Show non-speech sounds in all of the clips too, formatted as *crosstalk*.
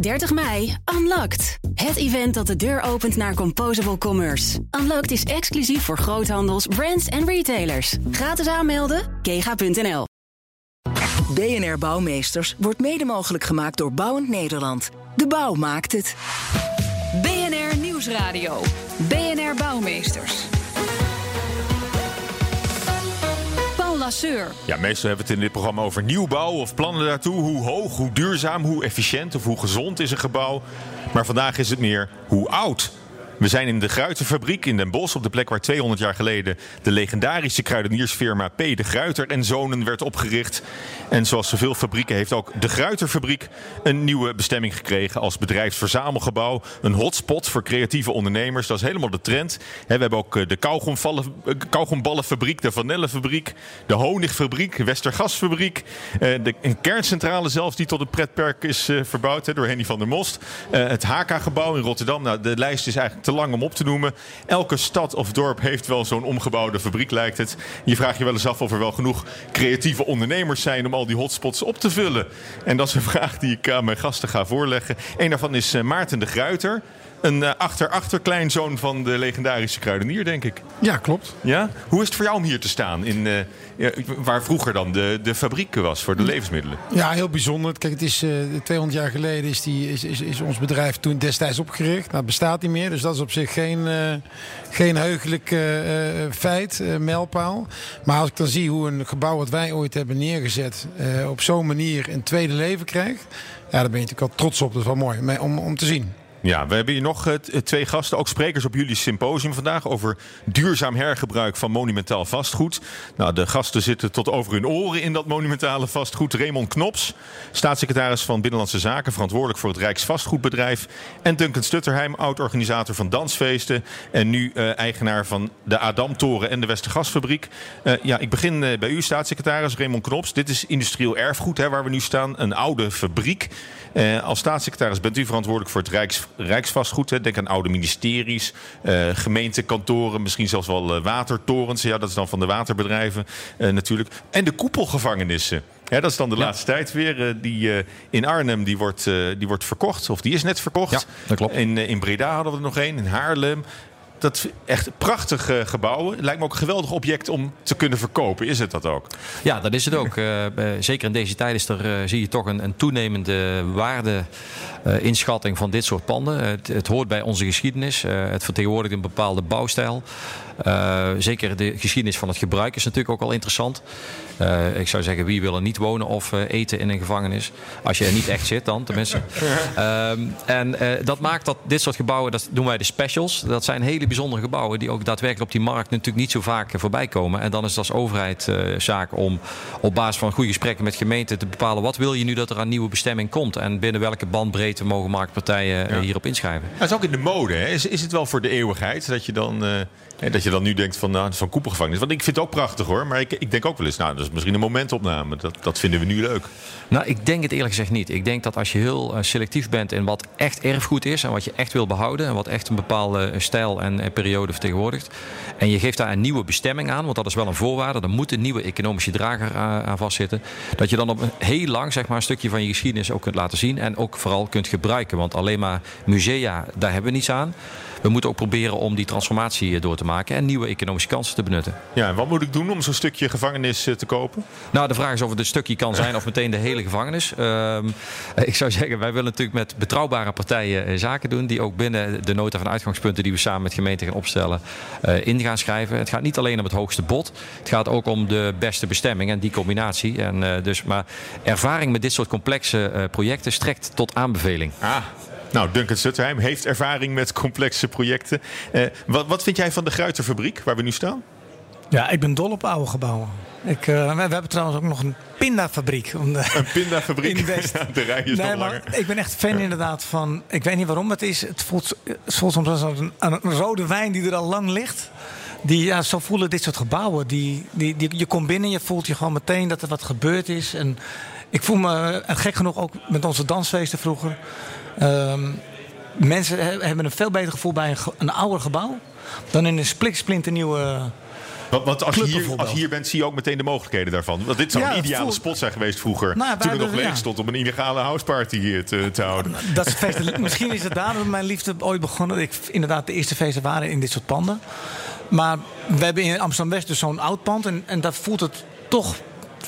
30 mei, Unlocked. Het event dat de deur opent naar Composable Commerce. Unlocked is exclusief voor groothandels, brands en retailers. Gratis aanmelden, kega.nl. BNR Bouwmeesters wordt mede mogelijk gemaakt door Bouwend Nederland. De bouw maakt het. BNR Nieuwsradio. BNR Bouwmeesters. Ja, meestal hebben we het in dit programma over nieuwbouw of plannen daartoe. Hoe hoog, hoe duurzaam, hoe efficiënt of hoe gezond is een gebouw. Maar vandaag is het meer hoe oud we zijn in de Gruiterfabriek in Den Bosch, op de plek waar 200 jaar geleden de legendarische kruideniersfirma P. de Gruiter en Zonen werd opgericht. En zoals zoveel fabrieken heeft ook de Gruiterfabriek een nieuwe bestemming gekregen als bedrijfsverzamelgebouw. Een hotspot voor creatieve ondernemers. Dat is helemaal de trend. We hebben ook eh, de eh, kauwgomballenfabriek, de vanillefabriek, de honigfabriek, Westergasfabriek. Eh, een kerncentrale zelfs die tot een pretpark is verbouwd door Henny van der Most. Het HK-gebouw in Rotterdam. Nou, de lijst is eigenlijk te lang om op te noemen. Elke stad of dorp heeft wel zo'n omgebouwde fabriek, lijkt het. Je vraagt je wel eens af of er wel genoeg creatieve ondernemers zijn om al die hotspots op te vullen. En dat is een *laughs* vraag die ik aan mijn gasten ga voorleggen. Een daarvan is eh, Maarten de Gruiter. Een uh, achter-achterkleinzoon van de legendarische kruidenier, denk ik. Ja, klopt. Ja? Hoe is het voor jou om hier te staan? In, uh, waar vroeger dan de, de fabriek was voor de levensmiddelen. Ja, heel bijzonder. Kijk, het is uh, eh, 200 jaar geleden is, die, is, is, is, ons bedrijf toen destijds opgericht. Nou, het bestaat niet meer, dus dat is op zich geen, uh, geen heugelijk feit, mijlpaal. Maar als ik dan zie hoe een gebouw wat wij ooit hebben neergezet op zo'n manier een tweede leven krijgt. Ja, daar ben je natuurlijk al trots op. Dat is wel mooi om, om te zien. Ja, we hebben hier nog uh, twee gasten, ook sprekers op jullie symposium vandaag over duurzaam hergebruik van monumentaal vastgoed. Nou, de gasten zitten tot over hun oren in dat monumentale vastgoed. Raymond Knops, staatssecretaris van Binnenlandse Zaken, verantwoordelijk voor het Rijksvastgoedbedrijf. En Duncan Stutterheim, oud-organisator van dansfeesten en nu uh, eigenaar van de Adamtoren en de Westergasfabriek. Uh, ja, ik begin bij u, staatssecretaris Raymond Knops. Dit is industrieel erfgoed hè, waar we nu staan, een oude fabriek. als staatssecretaris bent u verantwoordelijk voor het Rijks Rijksvastgoed. Denk aan oude ministeries, uh, gemeentekantoren, misschien zelfs wel uh, watertorens. Ja, dat is dan van de waterbedrijven uh, natuurlijk. En de koepelgevangenissen. Ja, dat is dan de laatste tijd weer. die in Arnhem die wordt, die wordt verkocht. Of die is net verkocht. Ja, dat klopt. In, in Breda hadden we er nog één. In Haarlem dat echt prachtige gebouwen. Het lijkt me ook een geweldig object om te kunnen verkopen. Is het dat ook? Ja, dat is het ook. Uh, zeker in deze tijd is er, zie je toch een, een toenemende waardeinschatting uh, van dit soort panden. Het, het, hoort bij onze geschiedenis. het vertegenwoordigt een bepaalde bouwstijl. Zeker de geschiedenis van het gebruik is natuurlijk ook al interessant. ik zou zeggen, wie wil er niet wonen of eten in een gevangenis? Als je er niet echt zit dan, tenminste. *laughs* Ehm, en dat maakt dat dit soort gebouwen, dat doen wij de specials. Dat zijn hele bijzondere gebouwen die ook daadwerkelijk op die markt natuurlijk niet zo vaak eh, voorbij komen. En dan is het als overheid uh, zaak om op basis van goede gesprekken met gemeenten te bepalen wat wil je nu dat er aan nieuwe bestemming komt. En binnen welke bandbreedte mogen marktpartijen hierop inschrijven. Dat is ook in de mode. Hè? Is, is het wel voor de eeuwigheid dat je dan... Uh dat je dan nu denkt van, nou, van koepelgevangenis. Want ik vind het ook prachtig hoor. Maar ik, ik denk ook wel eens, nou, dat is misschien een momentopname. Dat, dat vinden we nu leuk. Nou, ik denk het eerlijk gezegd niet. Ik denk dat als je heel uh, selectief bent in wat echt erfgoed is. En wat je echt wil behouden. En wat echt een bepaalde stijl en, en periode vertegenwoordigt. En je geeft daar een nieuwe bestemming aan. Want dat is wel een voorwaarde. Er moet een nieuwe economische drager aan, aan vastzitten. Dat je dan op een heel lang, zeg maar, een stukje van je geschiedenis ook kunt laten zien. En ook vooral kunt gebruiken. Want alleen maar musea, daar hebben we niets aan we moeten ook proberen om die transformatie eh, door te maken en nieuwe economische kansen te benutten. Ja, en wat moet ik doen om zo'n stukje gevangenis eh, te kopen? Nou, de vraag is of het een stukje kan zijn of meteen de hele gevangenis. Uh, *laughs* ik zou zeggen, wij willen natuurlijk met betrouwbare partijen eh, zaken doen die ook binnen de nota van uitgangspunten die we samen met gemeenten gaan opstellen uh, in gaan schrijven. Het gaat niet alleen om het hoogste bod, het gaat ook om de beste bestemming en die combinatie. En, uh, dus, maar ervaring met dit soort complexe projecten strekt tot aanbeveling. Ah. Nou, Duncan Sutterheim heeft ervaring met complexe projecten. Uh, wat, wat vind jij van de Gruiterfabriek, waar we nu staan? Ja, ik ben dol op oude gebouwen. Ik, uh, we, hebben trouwens ook nog een pindafabriek. Een pindafabriek? *laughs* In West. De rij is nee, nog langer. Ik ben echt fan inderdaad van... Ik weet niet waarom het is. Het voelt, het voelt soms als een, een, rode wijn die er al lang ligt. Die, ja, zo voelen dit soort gebouwen. Die, die, die, je komt binnen, je voelt je gewoon meteen dat er wat gebeurd is. En ik voel me, en gek genoeg ook met onze dansfeesten vroeger... Um, mensen hebben een veel beter gevoel bij een, een ouder gebouw dan in een splinternieuwe Want, want als, je hier, als je hier bent, zie je ook meteen de mogelijkheden daarvan. Want dit zou Ja, een ideale spot zijn geweest vroeger. Nou, toen het nog leeg ja. stond om een illegale houseparty hier te, te houden. Dat is feest, *laughs* misschien is het daar dat mijn liefde ooit begonnen. Ik inderdaad de eerste feesten waren in dit soort panden. Maar we hebben in Amsterdam West dus zo'n oud pand. En, en dat voelt het toch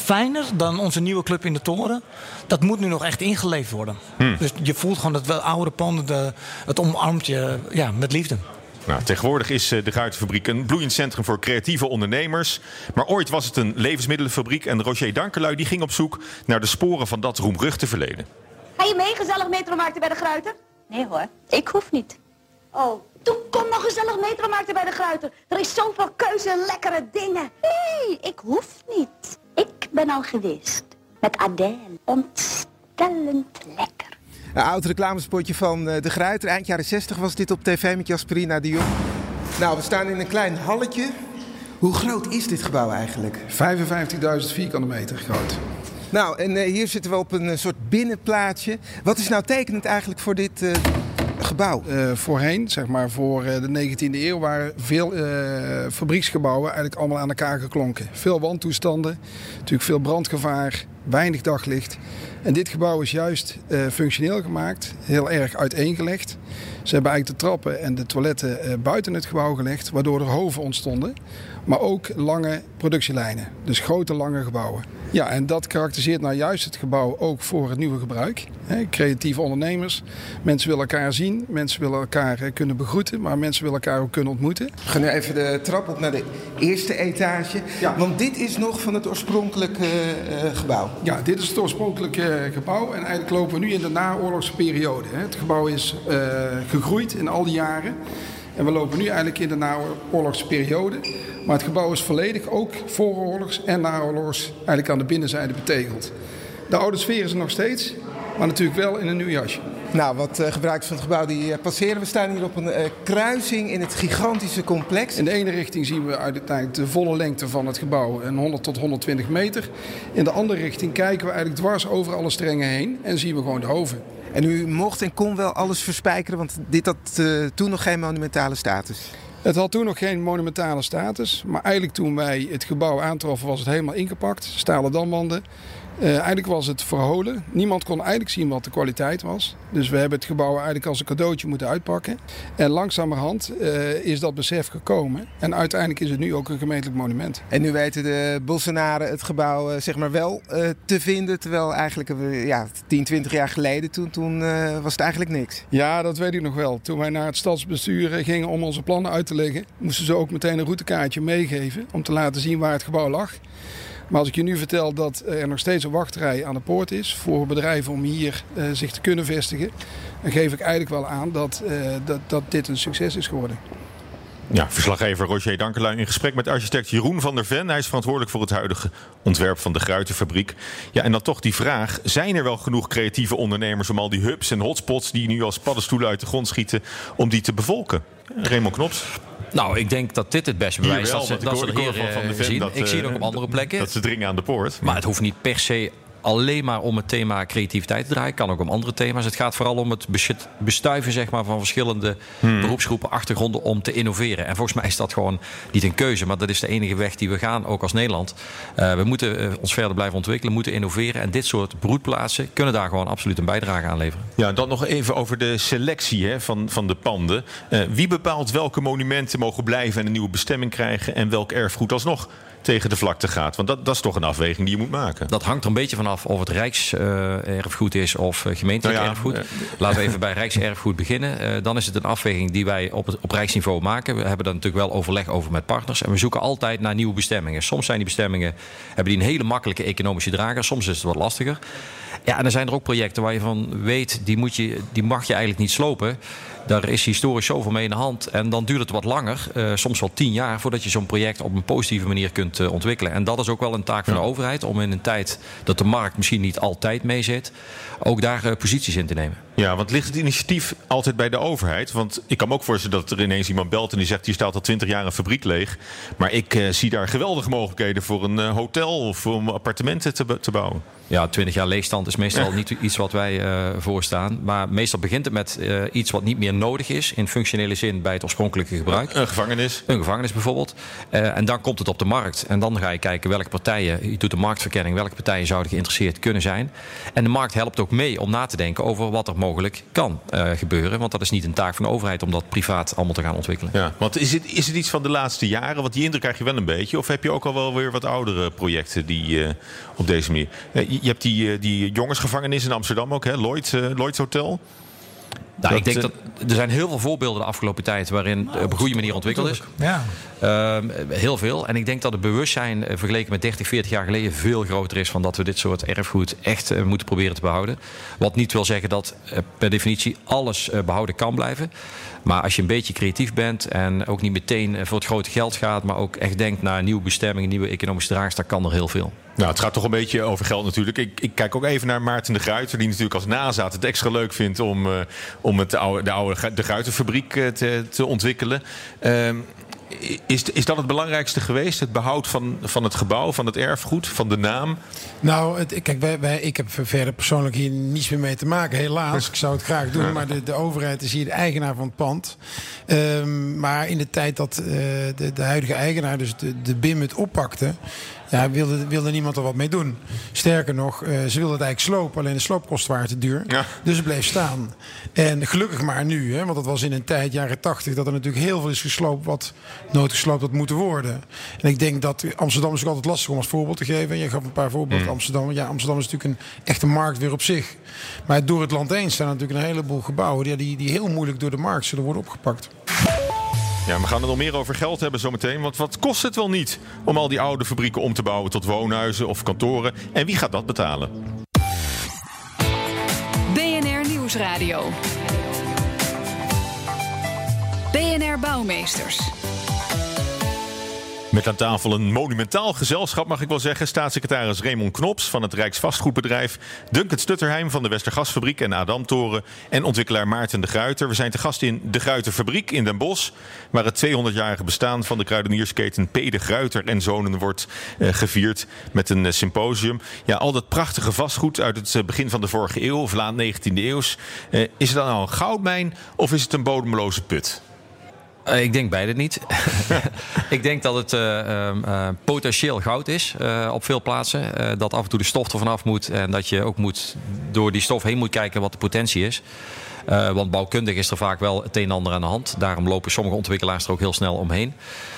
fijner dan onze nieuwe club in de toren. Dat moet nu nog echt ingeleefd worden. Dus je voelt gewoon dat wel oude panden, de, het omarmt je ja, met liefde. Nou, tegenwoordig is eh, de Ruitenfabriek een bloeiend centrum voor creatieve ondernemers. Maar ooit was het een levensmiddelenfabriek. En Roger Dankerlui die ging op zoek naar de sporen van dat roemruchte verleden. Ga je mee gezellig metromarkten bij de Gruiter? Nee hoor, ik hoef niet. Oh, toen kom nog gezellig metromarkten bij de Gruiter. Er is zoveel keuze en lekkere dingen. Nee, ik hoef niet. Ik ben al geweest. Met Adèle. Ontstellend lekker. Een oud reclamespotje van eh, De Gruiter. Eind jaren 60 was dit op tv met Jasperina de Jong. Nou, we staan in een klein halletje. Hoe groot is dit gebouw eigenlijk? 55.000 vierkante meter groot. Nou, en eh, hier zitten we op een eh, soort binnenplaatsje. Wat is nou tekenend eigenlijk voor dit eh, gebouw? Eh, voorheen, zeg maar voor eh, de 19e eeuw, waren veel eh, fabrieksgebouwen eigenlijk allemaal aan elkaar geklonken. Veel wandtoestanden, natuurlijk veel brandgevaar, weinig daglicht. En dit gebouw is juist eh, functioneel gemaakt, heel erg uiteengelegd. Ze hebben eigenlijk de trappen en de toiletten eh, buiten het gebouw gelegd, waardoor er hoven ontstonden. Maar ook lange productielijnen, dus grote lange gebouwen. Ja, en dat karakteriseert nou juist het gebouw ook voor het nieuwe gebruik. Creatieve ondernemers. Mensen willen elkaar zien, mensen willen elkaar eh, kunnen begroeten, maar mensen willen elkaar ook kunnen ontmoeten. We gaan nu even de trap op naar de eerste etage. Ja. Want dit is nog van het oorspronkelijke gebouw. Ja, dit is het oorspronkelijke eh, gebouw en eigenlijk lopen we nu in de naoorlogse periode. Het gebouw is eh, gegroeid in al die jaren. En we lopen nu eigenlijk in de naoorlogse periode. Maar het gebouw is volledig ook vooroorlogs en naoorlogs eigenlijk aan de binnenzijde betegeld. De oude sfeer is er nog steeds, maar natuurlijk wel in een nieuw jasje. Nou, wat eh, gebruikers van het gebouw die eh, passeren. We staan hier op een eh, kruising in het gigantische complex. In de ene richting zien we uiteindelijk de volle lengte van het gebouw, een 100 tot 120 meter. In de andere richting kijken we eigenlijk dwars over alle strengen heen en zien we gewoon de hoven. En u mocht en kon wel alles verspijkeren, want dit had eh, toen nog geen monumentale status. Het had toen nog geen monumentale status, maar eigenlijk toen wij het gebouw aantroffen was het helemaal ingepakt. Stalen damwanden. Eh, eigenlijk was het verholen. Niemand kon eigenlijk zien wat de kwaliteit was. Dus we hebben het gebouw eigenlijk als een cadeautje moeten uitpakken. En langzamerhand eh, is dat besef gekomen. En uiteindelijk is het nu ook een gemeentelijk monument. En nu weten de Bolsonaren het gebouw eh, zeg maar wel te vinden. Terwijl eigenlijk ja, 10, 20 jaar geleden, toen, toen was het eigenlijk niks. Ja, dat weet ik nog wel. Toen wij naar het stadsbestuur gingen om onze plannen uit te leggen, moesten ze ook meteen een routekaartje meegeven om te laten zien waar het gebouw lag. Maar als ik je nu vertel dat er nog steeds een wachtrij aan de poort is voor bedrijven om hier eh, zich te kunnen vestigen, dan geef ik eigenlijk wel aan dat, eh, dat, dat dit een succes is geworden. Ja, verslaggever Roger Dankerlui in gesprek met architect Jeroen van der Ven. Hij is verantwoordelijk voor het huidige ontwerp van de Gruitenfabriek. Ja, en dan toch die vraag: zijn er wel genoeg creatieve ondernemers om al die hubs en hotspots die nu als paddenstoelen uit de grond schieten, om die te bevolken? Raymond Knops. Nou, ik denk dat dit het beste bewijs is dat ze, dat ze hier van Ven zien. dat, ik zie het eh, ook op andere plekken. Dat ze dringen aan de poort. Maar het hoeft niet per se alleen maar om het thema creativiteit te draaien. Kan ook om andere thema's. Het gaat vooral om het bestu- bestuiven zeg maar, van verschillende Hmm. beroepsgroepen, achtergronden om te innoveren. En volgens mij is dat gewoon niet een keuze, maar dat is de enige weg die we gaan, ook als Nederland. Eh, we moeten eh, ons verder blijven ontwikkelen, moeten innoveren. En dit soort broedplaatsen kunnen daar gewoon absoluut een bijdrage aan leveren. Ja, dan nog even over de selectie hè, van, van de panden. Eh, wie bepaalt welke monumenten mogen blijven en een nieuwe bestemming krijgen en welk erfgoed alsnog tegen de vlakte gaat? Want dat, dat is toch een afweging die je moet maken. Dat hangt er een beetje vanaf of het Rijkserfgoed is of eh, gemeentelijk Nou ja, erfgoed. eh, Laten we even bij Rijkserfgoed beginnen. Eh, dan is het een afweging die wij op, het, op Rijksniveau maken. We hebben daar natuurlijk wel overleg over met partners. En we zoeken altijd naar nieuwe bestemmingen. Soms zijn die bestemmingen hebben die een hele makkelijke economische drager. Soms is het wat lastiger. Ja, en dan zijn er ook projecten waar je van weet, die, moet je, die mag je eigenlijk niet slopen. Daar is historisch zoveel mee in de hand. En dan duurt het wat langer, eh, soms wel tien jaar, voordat je zo'n project op een positieve manier kunt eh, ontwikkelen. En dat is ook wel een taak van de overheid om in een tijd dat de markt misschien niet altijd mee zit, ook daar eh, posities in te nemen. Ja, want ligt het initiatief altijd bij de overheid? Want ik kan me ook voorstellen dat er ineens iemand belt en die zegt: hier staat al twintig jaar een fabriek leeg. Maar ik zie daar geweldige mogelijkheden voor een hotel of om appartementen te, te bouwen. Ja, 20 jaar leegstand is meestal ja. niet iets wat wij voorstaan. Maar meestal begint het met iets wat niet meer nodig is in functionele zin bij het oorspronkelijke gebruik. Een gevangenis. Een gevangenis bijvoorbeeld. Uh, en dan komt het op de markt. En dan ga je kijken welke partijen, je doet de marktverkenning, welke partijen zouden geïnteresseerd kunnen zijn. En de markt helpt ook mee om na te denken over wat er mogelijk kan gebeuren. Want dat is niet een taak van de overheid om dat privaat allemaal te gaan ontwikkelen. Ja, want is het, is het iets van de laatste jaren? Want die indruk krijg je wel een beetje. Of heb je ook al wel weer wat oudere projecten die op deze manier je hebt die, die jongensgevangenis in Amsterdam ook, hè? Lloyd, Lloyd's Hotel. Nou, ik denk dat er zijn heel veel voorbeelden de afgelopen tijd waarin nou, op een goede manier ontwikkeld is. Ja. Uh, heel veel. En ik denk dat het bewustzijn vergeleken met 30, 40 jaar geleden veel groter is van dat we dit soort erfgoed echt uh, moeten proberen te behouden. Wat niet wil zeggen dat uh, per definitie alles behouden kan blijven. Maar als je een beetje creatief bent en ook niet meteen voor het grote geld gaat, maar ook echt denkt naar nieuwe bestemmingen, nieuwe economische draagster, kan er heel veel. Nou, het gaat toch een beetje over geld natuurlijk. Ik, ik kijk ook even naar Maarten de Gruiter, die natuurlijk als nazaat het extra leuk vindt om, uh, om het oude, de oude de Gruiterfabriek uh, te, te ontwikkelen. Uh, is, is dat het belangrijkste geweest? Het behoud van, van het gebouw, van het erfgoed, van de naam? Nou, het, kijk, wij, wij, ik heb verder persoonlijk hier niets meer mee te maken, helaas. Ik zou het graag doen, maar de, de overheid is hier de eigenaar van het pand. Um, maar in de tijd dat uh, de, de huidige eigenaar, dus de, de BIM, het oppakte ja, wilde, wilde niemand er wat mee doen. Sterker nog, uh, ze wilden het eigenlijk slopen, alleen de sloopkosten waren te duur. Ja. Dus het bleef staan. En gelukkig maar nu, hè, want dat was in een tijd, jaren tachtig, dat er natuurlijk heel veel is gesloopt wat noodgesloopt had moeten worden. En ik denk dat Amsterdam is ook altijd lastig om als voorbeeld te geven. Je gaf een paar voorbeelden Mm. Amsterdam. Ja, Amsterdam is natuurlijk een echte markt weer op zich. Maar door het land heen staan natuurlijk een heleboel gebouwen die, die heel moeilijk door de markt zullen worden opgepakt. Ja, we gaan er nog meer over geld hebben zometeen. Want wat kost het wel niet om al die oude fabrieken om te bouwen tot woonhuizen of kantoren? En wie gaat dat betalen? BNR Nieuwsradio. BNR Bouwmeesters. Met aan tafel een monumentaal gezelschap, mag ik wel zeggen. Staatssecretaris Raymond Knops van het Rijksvastgoedbedrijf. Duncan Stutterheim van de Westergasfabriek en Adamtoren. En ontwikkelaar Maarten de Gruiter. We zijn te gast in de Gruiterfabriek in Den Bosch. Waar het 200-jarige bestaan van de kruideniersketen P. de Gruiter en Zonen wordt uh, gevierd. Met een uh, symposium. Ja, al dat prachtige vastgoed uit het uh, begin van de vorige eeuw, of laat 19e eeuws. is het dan nou een goudmijn of is het een bodemloze put? Uh, ik denk beide niet. *laughs* ik denk dat het uh, uh, potentieel goud is op veel plaatsen. dat af en toe de stof er vanaf moet. En dat je ook moet door die stof heen moet kijken wat de potentie is. Uh, want bouwkundig is er vaak wel het een en ander aan de hand. Daarom lopen sommige ontwikkelaars er ook heel snel omheen.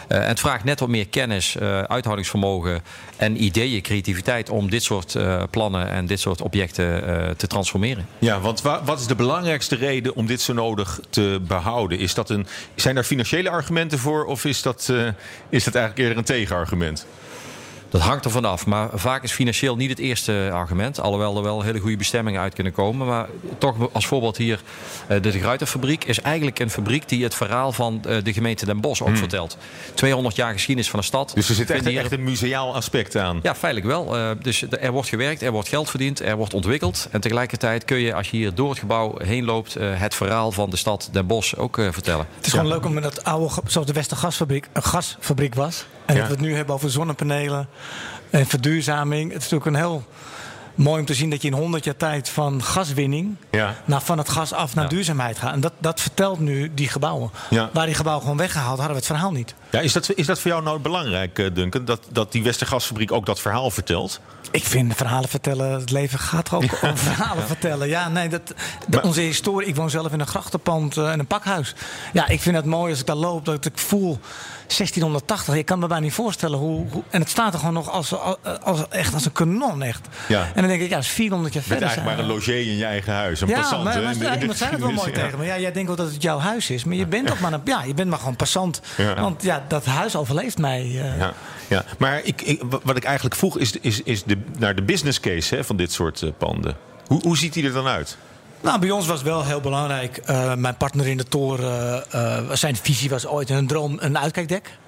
Uh, het vraagt net wat meer kennis, uh, uithoudingsvermogen en ideeën, creativiteit om dit soort plannen en dit soort objecten te transformeren. Ja, want wa wat is de belangrijkste reden om dit zo nodig te behouden? Is dat een, zijn daar financiële argumenten voor of is dat, is dat eigenlijk eerder een tegenargument? Dat hangt er vanaf. Maar vaak is financieel niet het eerste argument. Alhoewel er wel hele goede bestemmingen uit kunnen komen. Maar toch als voorbeeld hier. De De Gruiterfabriek is eigenlijk een fabriek die het verhaal van de gemeente Den Bosch ook hmm. vertelt. 200 jaar geschiedenis van de stad. Dus er zit echt, echt een museaal aspect aan. Ja, feitelijk wel. Dus er wordt gewerkt, er wordt geld verdiend, er wordt ontwikkeld. En tegelijkertijd kun je als je hier door het gebouw heen loopt... het verhaal van de stad Den Bosch ook vertellen. Het is gewoon leuk om dat oude, zoals de Westergasfabriek, een gasfabriek was... En ja. dat we het nu hebben over zonnepanelen en verduurzaming. Het is natuurlijk een heel mooi om te zien dat je in 100 jaar tijd van gaswinning ja. naar van het gas af naar ja. duurzaamheid gaat. En dat, dat vertelt nu die gebouwen. Ja. Waar die gebouwen gewoon weggehaald, hadden we het verhaal niet. Ja, is, dat, is dat voor jou nou belangrijk, Duncan? Dat, dat die Westergasfabriek ook dat verhaal vertelt? Ik vind verhalen vertellen, het leven gaat ook *laughs* om verhalen vertellen. Ja, nee, dat, de, maar, onze historie. Ik woon zelf in een grachtenpand en uh, een pakhuis. Ja, ik vind het mooi als ik daar loop, dat ik voel 1680. Ik kan me bijna niet voorstellen hoe, hoe. en het staat er gewoon nog als, als, als, echt als een kanon, echt. Ja. En dan denk ik, ja, dat is 400 jaar verder. eigenlijk maar een logé in je eigen huis. Een ja, passant. maar, maar, in de iemand zei het wel mooi tegen me. Ja, jij denkt wel dat het jouw huis is, maar je bent toch maar een, ja, je bent maar gewoon passant. Want ja, dat huis overleeft mij. Uh, ja. Ja, maar ik, ik, wat ik eigenlijk vroeg is, is, is de, naar de business case hè, van dit soort uh, panden. Hoe, hoe ziet die er dan uit? Nou, bij ons was wel heel belangrijk. Uh, mijn partner in de toren, uh, zijn visie was ooit een droom, een uitkijkdek.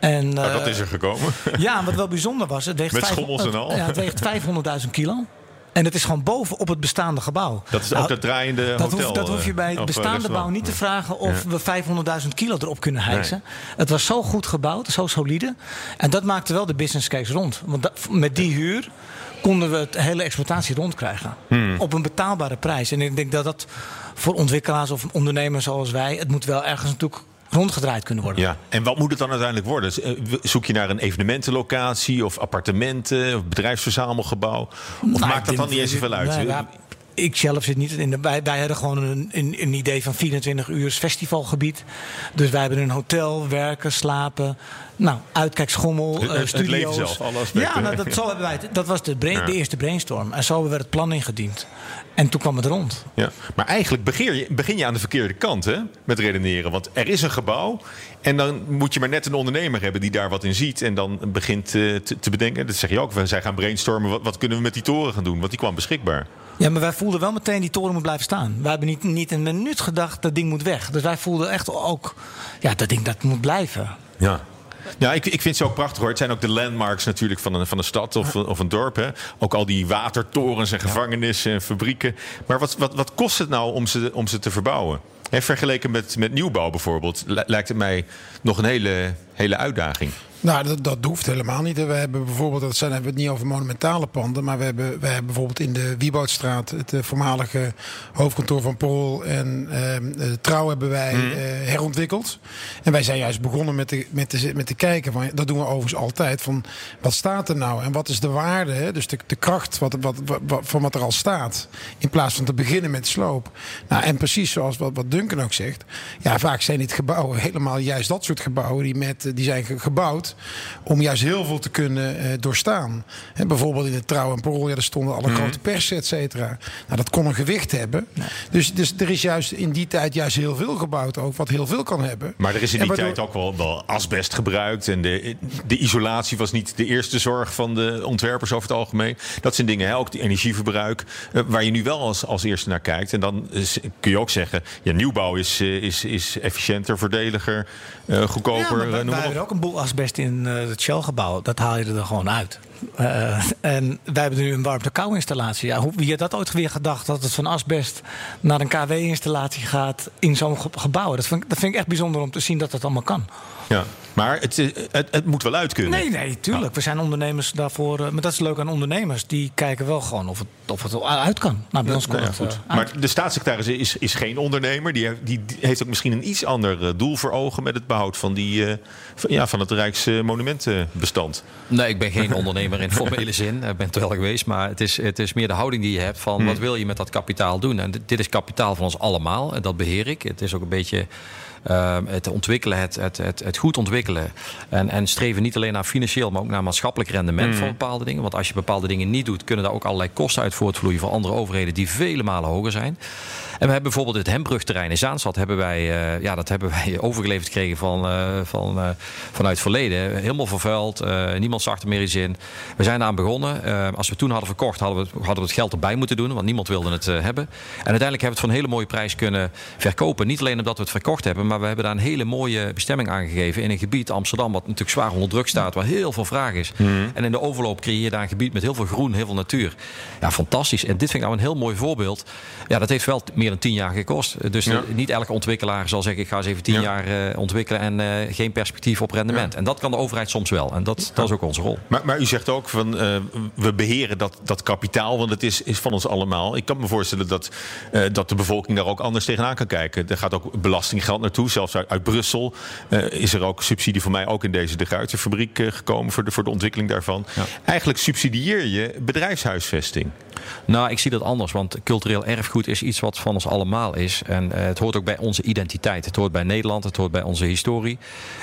En, uh, oh, dat is er gekomen. *laughs* Ja, wat wel bijzonder was. Het weegt Met schommels en al. Ja, het weegt 500.000 kilo. En het is gewoon boven op het bestaande gebouw. Dat is Nou, ook dat draaiende dat hotel. hoef, dat hoef je eh, bij of, eh, bestaande restaurant. bouw niet te vragen of Ja. we 500.000 kilo erop kunnen hijsen. Het was zo goed gebouwd, zo solide. En dat maakte wel de business case rond. Want dat- met die huur konden we het hele exploitatie rondkrijgen. Hmm. Op een betaalbare prijs. En ik denk dat dat voor ontwikkelaars of ondernemers zoals wij... het moet wel ergens natuurlijk rondgedraaid kunnen worden. Ja, en wat moet het dan uiteindelijk worden? Eh, Zoek je naar een evenementenlocatie of appartementen of bedrijfsverzamelgebouw? Of Nou, maakt dat dan niet eens zoveel uit? Ja, ik zelf zit niet in de. Wij, wij hadden gewoon een, een, een idee van 24 uur festivalgebied. Dus wij hebben een hotel, werken, slapen. Nou, uitkijkschommel, Het- eh, het- het studio's. leven zelf, alle aspecten. Ja, nou, dat, zo hebben wij het, dat was de, brain- Ja. de eerste brainstorm. En zo werd het plan ingediend. En toen kwam het rond. Ja, maar eigenlijk begin je, begin je aan de verkeerde kant hè, met redeneren. Want er is een gebouw en dan moet je maar net een ondernemer hebben die daar wat in ziet. En dan begint eh, te, te bedenken, dat zeg je ook, we zijn gaan brainstormen. Wat, wat kunnen we met die toren gaan doen? Want die kwam beschikbaar. Ja, maar wij voelden wel meteen die toren moet blijven staan. Wij hebben niet, niet een minuut gedacht dat ding moet weg. Dus wij voelden echt ook, ja, dat ding dat moet blijven. Ja. Ja, ik, ik vind ze ook prachtig hoor. Het zijn ook de landmarks natuurlijk van een, van een stad of, of een dorp. Hè. Ook al die watertorens en gevangenissen en fabrieken. Maar wat, wat, wat kost het nou om ze, om ze te verbouwen? Hè, vergeleken met, met nieuwbouw bijvoorbeeld, li- lijkt het mij nog een hele, hele uitdaging. Nou, dat, dat hoeft helemaal niet. We hebben bijvoorbeeld, dat zijn, hebben we het niet over monumentale panden, maar we hebben, we hebben bijvoorbeeld in de Wieboudstraat, het eh, voormalige hoofdkantoor van Parool en eh, Trouw hebben wij eh, herontwikkeld. En wij zijn juist begonnen met te, met te, met te kijken, van, dat doen we overigens altijd, van wat staat er nou en wat is de waarde, hè? dus de, de kracht wat, wat, van wat er al staat, in plaats van te beginnen met sloop. Nou, en precies zoals wat, wat Duncan ook zegt, ja, vaak zijn dit gebouwen *laughs* helemaal juist dat soort gebouwen die, met, die zijn ge- om juist heel veel te kunnen eh, doorstaan. Hè, bijvoorbeeld in het Trouw en Parool, ja, daar stonden alle grote persen, et cetera. Nou, dat kon een gewicht hebben. Dus, dus er is juist in die tijd juist heel veel gebouwd ook, wat heel veel kan hebben. Maar er is in die waardoor- tijd ook wel, wel asbest gebruikt. En de, de isolatie was niet de eerste zorg van de ontwerpers over het algemeen. Dat zijn dingen, hè, ook die energieverbruik, eh, waar je nu wel als, als eerste naar kijkt. En dan is- kun je ook zeggen, ja, nieuwbouw is, eh, is, is efficiënter, voordeliger, eh, goedkoper. Ja, maar wij, wij hebben ook een boel asbest in eh, het Shell-gebouw. Dat haal je er gewoon uit. Eh, en wij hebben nu een warmte-kou-installatie. Ja, hoe, wie had dat ooit weer gedacht? Dat het van asbest naar een KW-installatie gaat in zo'n ge- gebouw. Dat vind, ik- dat vind ik echt bijzonder om te zien dat dat allemaal kan. Ja. Maar het, eh, het, het moet wel uit kunnen. Nee, nee, tuurlijk. We zijn ondernemers daarvoor. eh, maar dat is leuk aan ondernemers. Die kijken wel gewoon of het, of het wel uit kan. Nou, bij ons komt Nou ja, het goed. Maar de staatssecretaris is, is geen ondernemer. Die heeft, die heeft ook misschien een iets ander doel voor ogen met het behoud van, die, eh, van, ja, van het Rijksmonumentenbestand. Nee, ik ben geen *laughs* ondernemer in formele *laughs* zin. Ik ben het wel geweest. Maar het is, het is meer de houding die je hebt van wat wil je met dat kapitaal doen. En dit, is kapitaal van ons allemaal. En dat beheer ik. Het is ook een beetje ehm, het ontwikkelen, het, het, het, het goed ontwikkelen. En, en streven niet alleen naar financieel, maar ook naar maatschappelijk rendement van bepaalde dingen. Want als je bepaalde dingen niet doet, kunnen daar ook allerlei kosten uit voortvloeien voor andere overheden die vele malen hoger zijn. En we hebben bijvoorbeeld het Hembrugterrein in Zaanstad hebben wij, eh, ja, dat hebben *laughs* wij overgeleverd gekregen van, eh, van, eh, vanuit het verleden. Helemaal vervuild, niemand zag er meer iets in. We zijn aan begonnen. Als we toen hadden verkocht, hadden we, hadden we het geld erbij moeten doen, want niemand wilde het hebben. En uiteindelijk hebben we het voor een hele mooie prijs kunnen verkopen. Niet alleen omdat we het verkocht hebben, maar we hebben daar een hele mooie bestemming aangegeven in een gebied Amsterdam, wat natuurlijk zwaar onder druk staat, waar heel veel vraag is. En in de overloop creëer je daar een gebied met heel veel groen, heel veel natuur. Ja, fantastisch. En dit vind ik nou een heel mooi voorbeeld. Ja, dat heeft wel meer dan tien jaar gekost. Dus Ja. eh, niet elke ontwikkelaar zal zeggen: ik ga eens even tien Ja. jaar eh, ontwikkelen en eh, geen perspectief op rendement. En dat kan de overheid soms wel. En dat, dat is ook onze rol. Maar, maar u zegt ook van we beheren dat, dat kapitaal, want het is, is van ons allemaal. Ik kan me voorstellen dat, dat de bevolking daar ook anders tegenaan kan kijken. Er gaat ook belastinggeld naartoe, zelfs uit, uit Brussel. is er ook subsidie voor mij ook in deze de Gruiterfabriek eh, gekomen voor de, voor de ontwikkeling daarvan. Eigenlijk subsidieer je bedrijfshuisvesting. Nou, ik zie dat anders, want cultureel erfgoed is iets wat van ons allemaal is. En eh, het hoort ook bij onze identiteit. Het hoort bij Nederland, het hoort bij onze historie.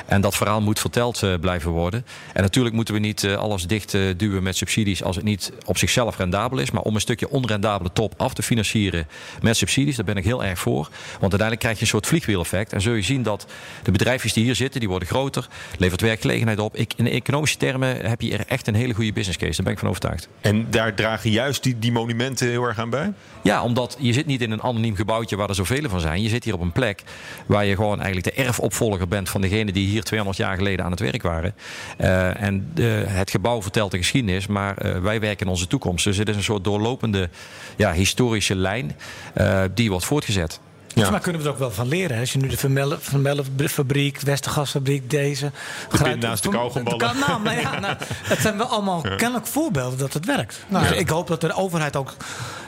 En dat verhaal moet verteld eh, blijven worden. En natuurlijk moeten we niet eh, alles dicht duwen met subsidies als het niet op zichzelf rendabel is. Maar om een stukje onrendabele top af te financieren met subsidies, daar ben ik heel erg voor. Want uiteindelijk krijg je een soort vliegwiel-effect. En zul je zien dat de bedrijfjes die hier zitten, die worden groter, levert werkgelegenheid op. Ik, in economische termen heb je er echt een hele goede business case. Daar ben ik van overtuigd. En daar dragen juist die, die monumenten heel erg aan bij? Ja, omdat je zit niet in een anoniem gebouwtje waar er zoveel van zijn. Je zit hier op een plek waar je gewoon eigenlijk de erfopvolger bent van degene die hier 200 jaar geleden aan het werk waren. Eh, en de, het gebouw vertelt de geschiedenis, maar eh, wij werken in onze toekomst. Dus het is een soort doorlopende ja, historische lijn uh, die wordt voortgezet. Volgens mij kunnen we er ook wel van leren. Als je nu de Vermellenfabriek, Westergasfabriek, deze... De naast de kauwgomballen. Nou, nou, ja, nou, het zijn wel allemaal ja. kennelijk voorbeelden dat het werkt. Nou, ja. Ik hoop dat de overheid ook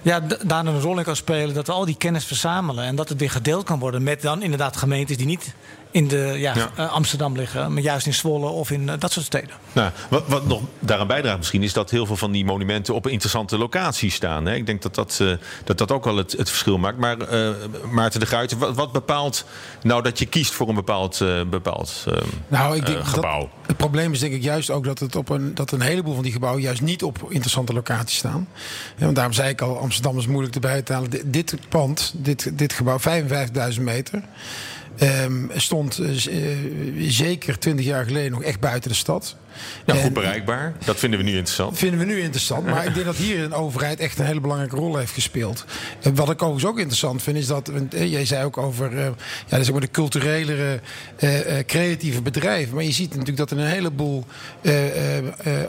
ja, daar een rol in kan spelen. Dat we al die kennis verzamelen. En dat het weer gedeeld kan worden met dan inderdaad gemeentes die niet in de, ja, ja. Uh, Amsterdam liggen, maar juist in Zwolle of in uh, dat soort steden. Nou, wat, wat nog daaraan bijdraagt misschien is dat heel veel van die monumenten op interessante locaties staan. Hè? Ik denk dat dat, uh, dat, dat ook wel het, het verschil maakt. Maar Maarten de Gruijten, wat, wat, bepaalt nou dat je kiest voor een bepaald, bepaald nou, ik denk gebouw? Dat, het probleem is denk ik juist ook dat, het op een, dat een heleboel van die gebouwen juist niet op interessante locaties staan. Ja, want daarom zei ik al, Amsterdam is moeilijk erbij te halen. Dit, dit pand, dit, dit gebouw, 55.000 meter. Um, stond uh, zeker 20 jaar geleden nog echt buiten de stad. Ja, goed bereikbaar. Dat vinden we nu interessant. Vinden we nu interessant. Maar ik denk dat hier een overheid echt een hele belangrijke rol heeft gespeeld. En wat ik overigens ook interessant vind, is dat. Jij zei ook over uh, ja, zeg maar de culturele, uh, creatieve bedrijven. Maar je ziet natuurlijk dat er een heleboel.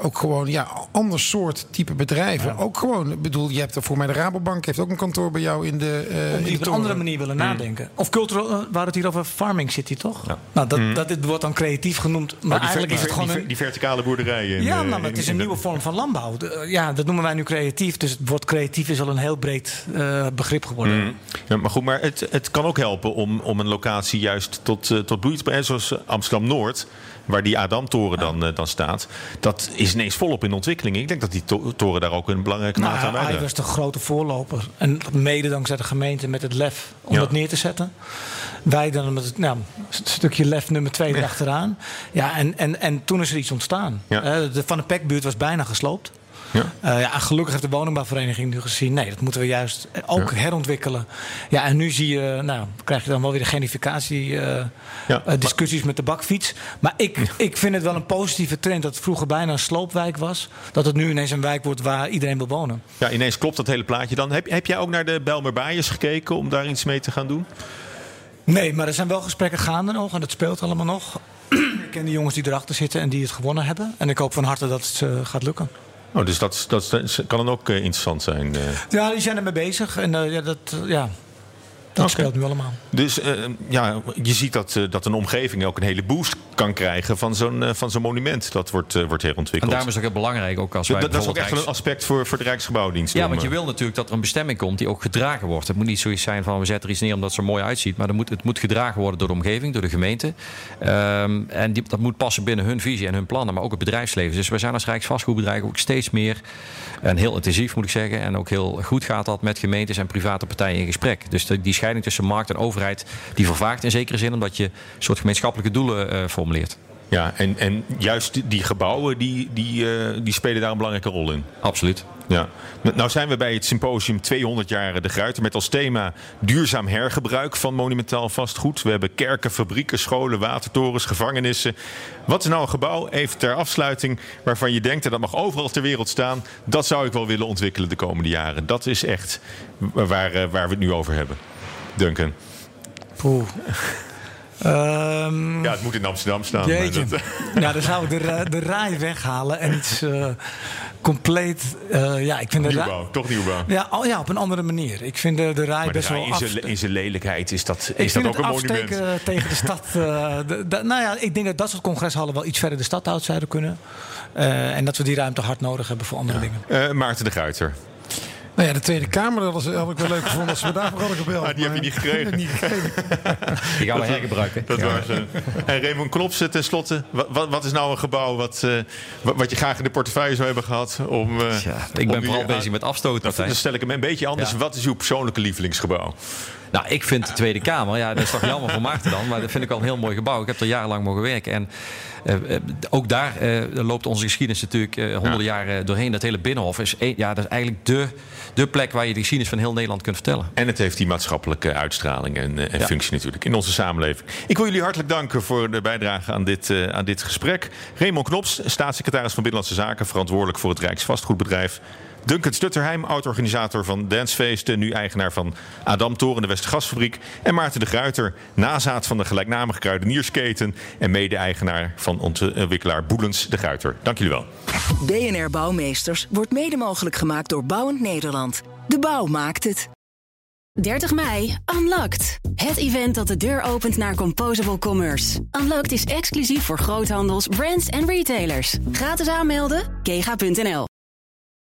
ook gewoon ja, ander soort type bedrijven. Ja. Ook gewoon. Ik bedoel, je hebt voor mij de Rabobank heeft ook een kantoor bij jou in de. Om die op een andere manier willen nadenken. Of cultureel. we hadden het hier over Farming City, toch? Ja. Nou, dat, mm. dat dit wordt dan creatief genoemd. Maar, maar eigenlijk is het gewoon. Die, die verticale boerderijen. Ja, maar het is een nieuwe vorm van landbouw. Ja, dat noemen wij nu creatief. Dus het woord creatief is al een heel breed uh, begrip geworden. Mm. Ja, maar goed, maar het, het kan ook helpen om, om een locatie juist tot, uh, tot bloei te brengen. Zoals Amsterdam Noord waar die Adamtoren dan, uh, dan staat. Dat is ineens volop in ontwikkeling. Ik denk dat die to toren daar ook een belangrijke nou, mate aan bijdraagt. Hij was de grote voorloper. En mede dankzij de gemeente met het lef om ja. dat neer te zetten. Wij dan met het nou, stukje lef nummer twee erachteraan. Ja, en, en, en toen is er iets ontstaan. Ja. Uh, de Van de Pekbuurt was bijna gesloopt. Ja. Uh, ja, gelukkig heeft de woningbouwvereniging nu gezien. Nee, dat moeten we juist ook ja. herontwikkelen. Ja, en nu zie je, nou, krijg je dan wel weer de genificatie uh, ja, uh, discussies maar... met de bakfiets. Maar ik, ik vind het wel een positieve trend dat het vroeger bijna een sloopwijk was. Dat het nu ineens een wijk wordt waar iedereen wil wonen. Ja, ineens klopt dat hele plaatje dan. Heb, heb jij ook naar de Belmer Baaiers gekeken om daar iets mee te gaan doen? Nee, maar er zijn wel gesprekken gaande nog en dat speelt allemaal nog. *clears throat* ik ken de jongens die erachter zitten en die het gewonnen hebben. En ik hoop van harte dat het uh, gaat lukken. Oh, dus dat, dat, kan dan ook uh, interessant zijn? Uh... Ja, die zijn ermee bezig. En uh, ja, dat, ja, dat okay. speelt nu allemaal. Dus ja, je ziet dat, dat een omgeving ook een hele boost kan krijgen van zo'n van zo'n monument. Dat wordt, wordt herontwikkeld. En daarom is het ook heel belangrijk. Ook als wij dat, dat is ook echt een aspect voor, voor de Rijksgebouwdienst. Ja, want je wil natuurlijk dat er een bestemming komt die ook gedragen wordt. Het moet niet zoiets zijn van we zetten er iets neer omdat het er mooi uitziet. Maar moet, het moet gedragen worden door de omgeving, door de gemeente. Um, en die, dat moet passen binnen hun visie en hun plannen, maar ook het bedrijfsleven. Dus wij zijn als Rijksvastgoedbedrijf ook steeds meer en heel intensief moet ik zeggen. En ook heel goed gaat dat met gemeentes en private partijen in gesprek. Dus de, die scheiding tussen markt en overheid die vervaagt in zekere zin omdat je een soort gemeenschappelijke doelen uh, formuleert. Ja, en, en juist die gebouwen die, die, uh, die spelen daar een belangrijke rol in. Absoluut. Ja. Nou zijn we bij het symposium 200 jaar de Gruiten met als thema duurzaam hergebruik van monumentaal vastgoed. We hebben kerken, fabrieken, scholen, watertorens, gevangenissen. Wat is nou een gebouw, even ter afsluiting, waarvan je denkt dat mag overal ter wereld staan. Dat zou ik wel willen ontwikkelen de komende jaren. Dat is echt waar, waar we het nu over hebben. Duncan. Poeh. Um, *laughs* ja, het moet in Amsterdam staan. Jeetje. Dat... *laughs* nou, dan zou ik de, de raai weghalen en iets uh, compleet. Uh, ja, ik vind nieuwbouw, de toch nieuwbouw. Ja, ja, op een andere manier. Ik vind de, de maar best wel. In zijn, in zijn lelijkheid is dat, is dat ook een monument. tegen de stad. Uh, de, de, nou ja, ik denk dat dat soort congreshallen wel iets verder de stad uit zouden kunnen. en dat we die ruimte hard nodig hebben voor andere ja. dingen. Maarten de Guiter. Nou ja, de Tweede Kamer, dat was, had ik wel leuk gevonden als we daarvoor hadden gebeld. Ah, die heb je niet gekregen. *laughs* niet gekregen. *laughs* Die gaan we hergebruiken. Dat ja. was, uh, en Raymond Klops, tenslotte. Wat, wat, wat, is nou een gebouw wat, uh, wat je graag in de portefeuille zou hebben gehad? Om, uh, ja, ik ben vooral bezig met afstoten. Dan stel ik hem een beetje anders. Ja. Wat is uw persoonlijke lievelingsgebouw? Nou, ik vind de Tweede Kamer, ja, dat is toch jammer voor Maarten dan, maar dat vind ik al een heel mooi gebouw. Ik heb er jarenlang mogen werken. En uh, ook daar uh, loopt onze geschiedenis natuurlijk honderden ja. jaren doorheen. Dat hele Binnenhof is, een, ja, dat is eigenlijk de, de plek waar je de geschiedenis van heel Nederland kunt vertellen. En het heeft die maatschappelijke uitstraling en, en ja. functie natuurlijk in onze samenleving. Ik wil jullie hartelijk danken voor de bijdrage aan dit, aan dit gesprek. Raymond Knops, staatssecretaris van Binnenlandse Zaken, verantwoordelijk voor het Rijksvastgoedbedrijf. Duncan Stutterheim, oud-organisator van Dancefeesten, nu eigenaar van Adam Toren, de Westergasfabriek. En Maarten de Gruiter, nazaat van de gelijknamige kruideniersketen en mede-eigenaar van ontwikkelaar Boelens de Gruiter. Dank jullie wel. BNR Bouwmeesters wordt mede mogelijk gemaakt door Bouwend Nederland. De bouw maakt het. 30 mei, Unlocked. Het event dat de deur opent naar Composable Commerce. Unlocked is exclusief voor groothandels, brands en retailers. Gratis aanmelden, kega.nl.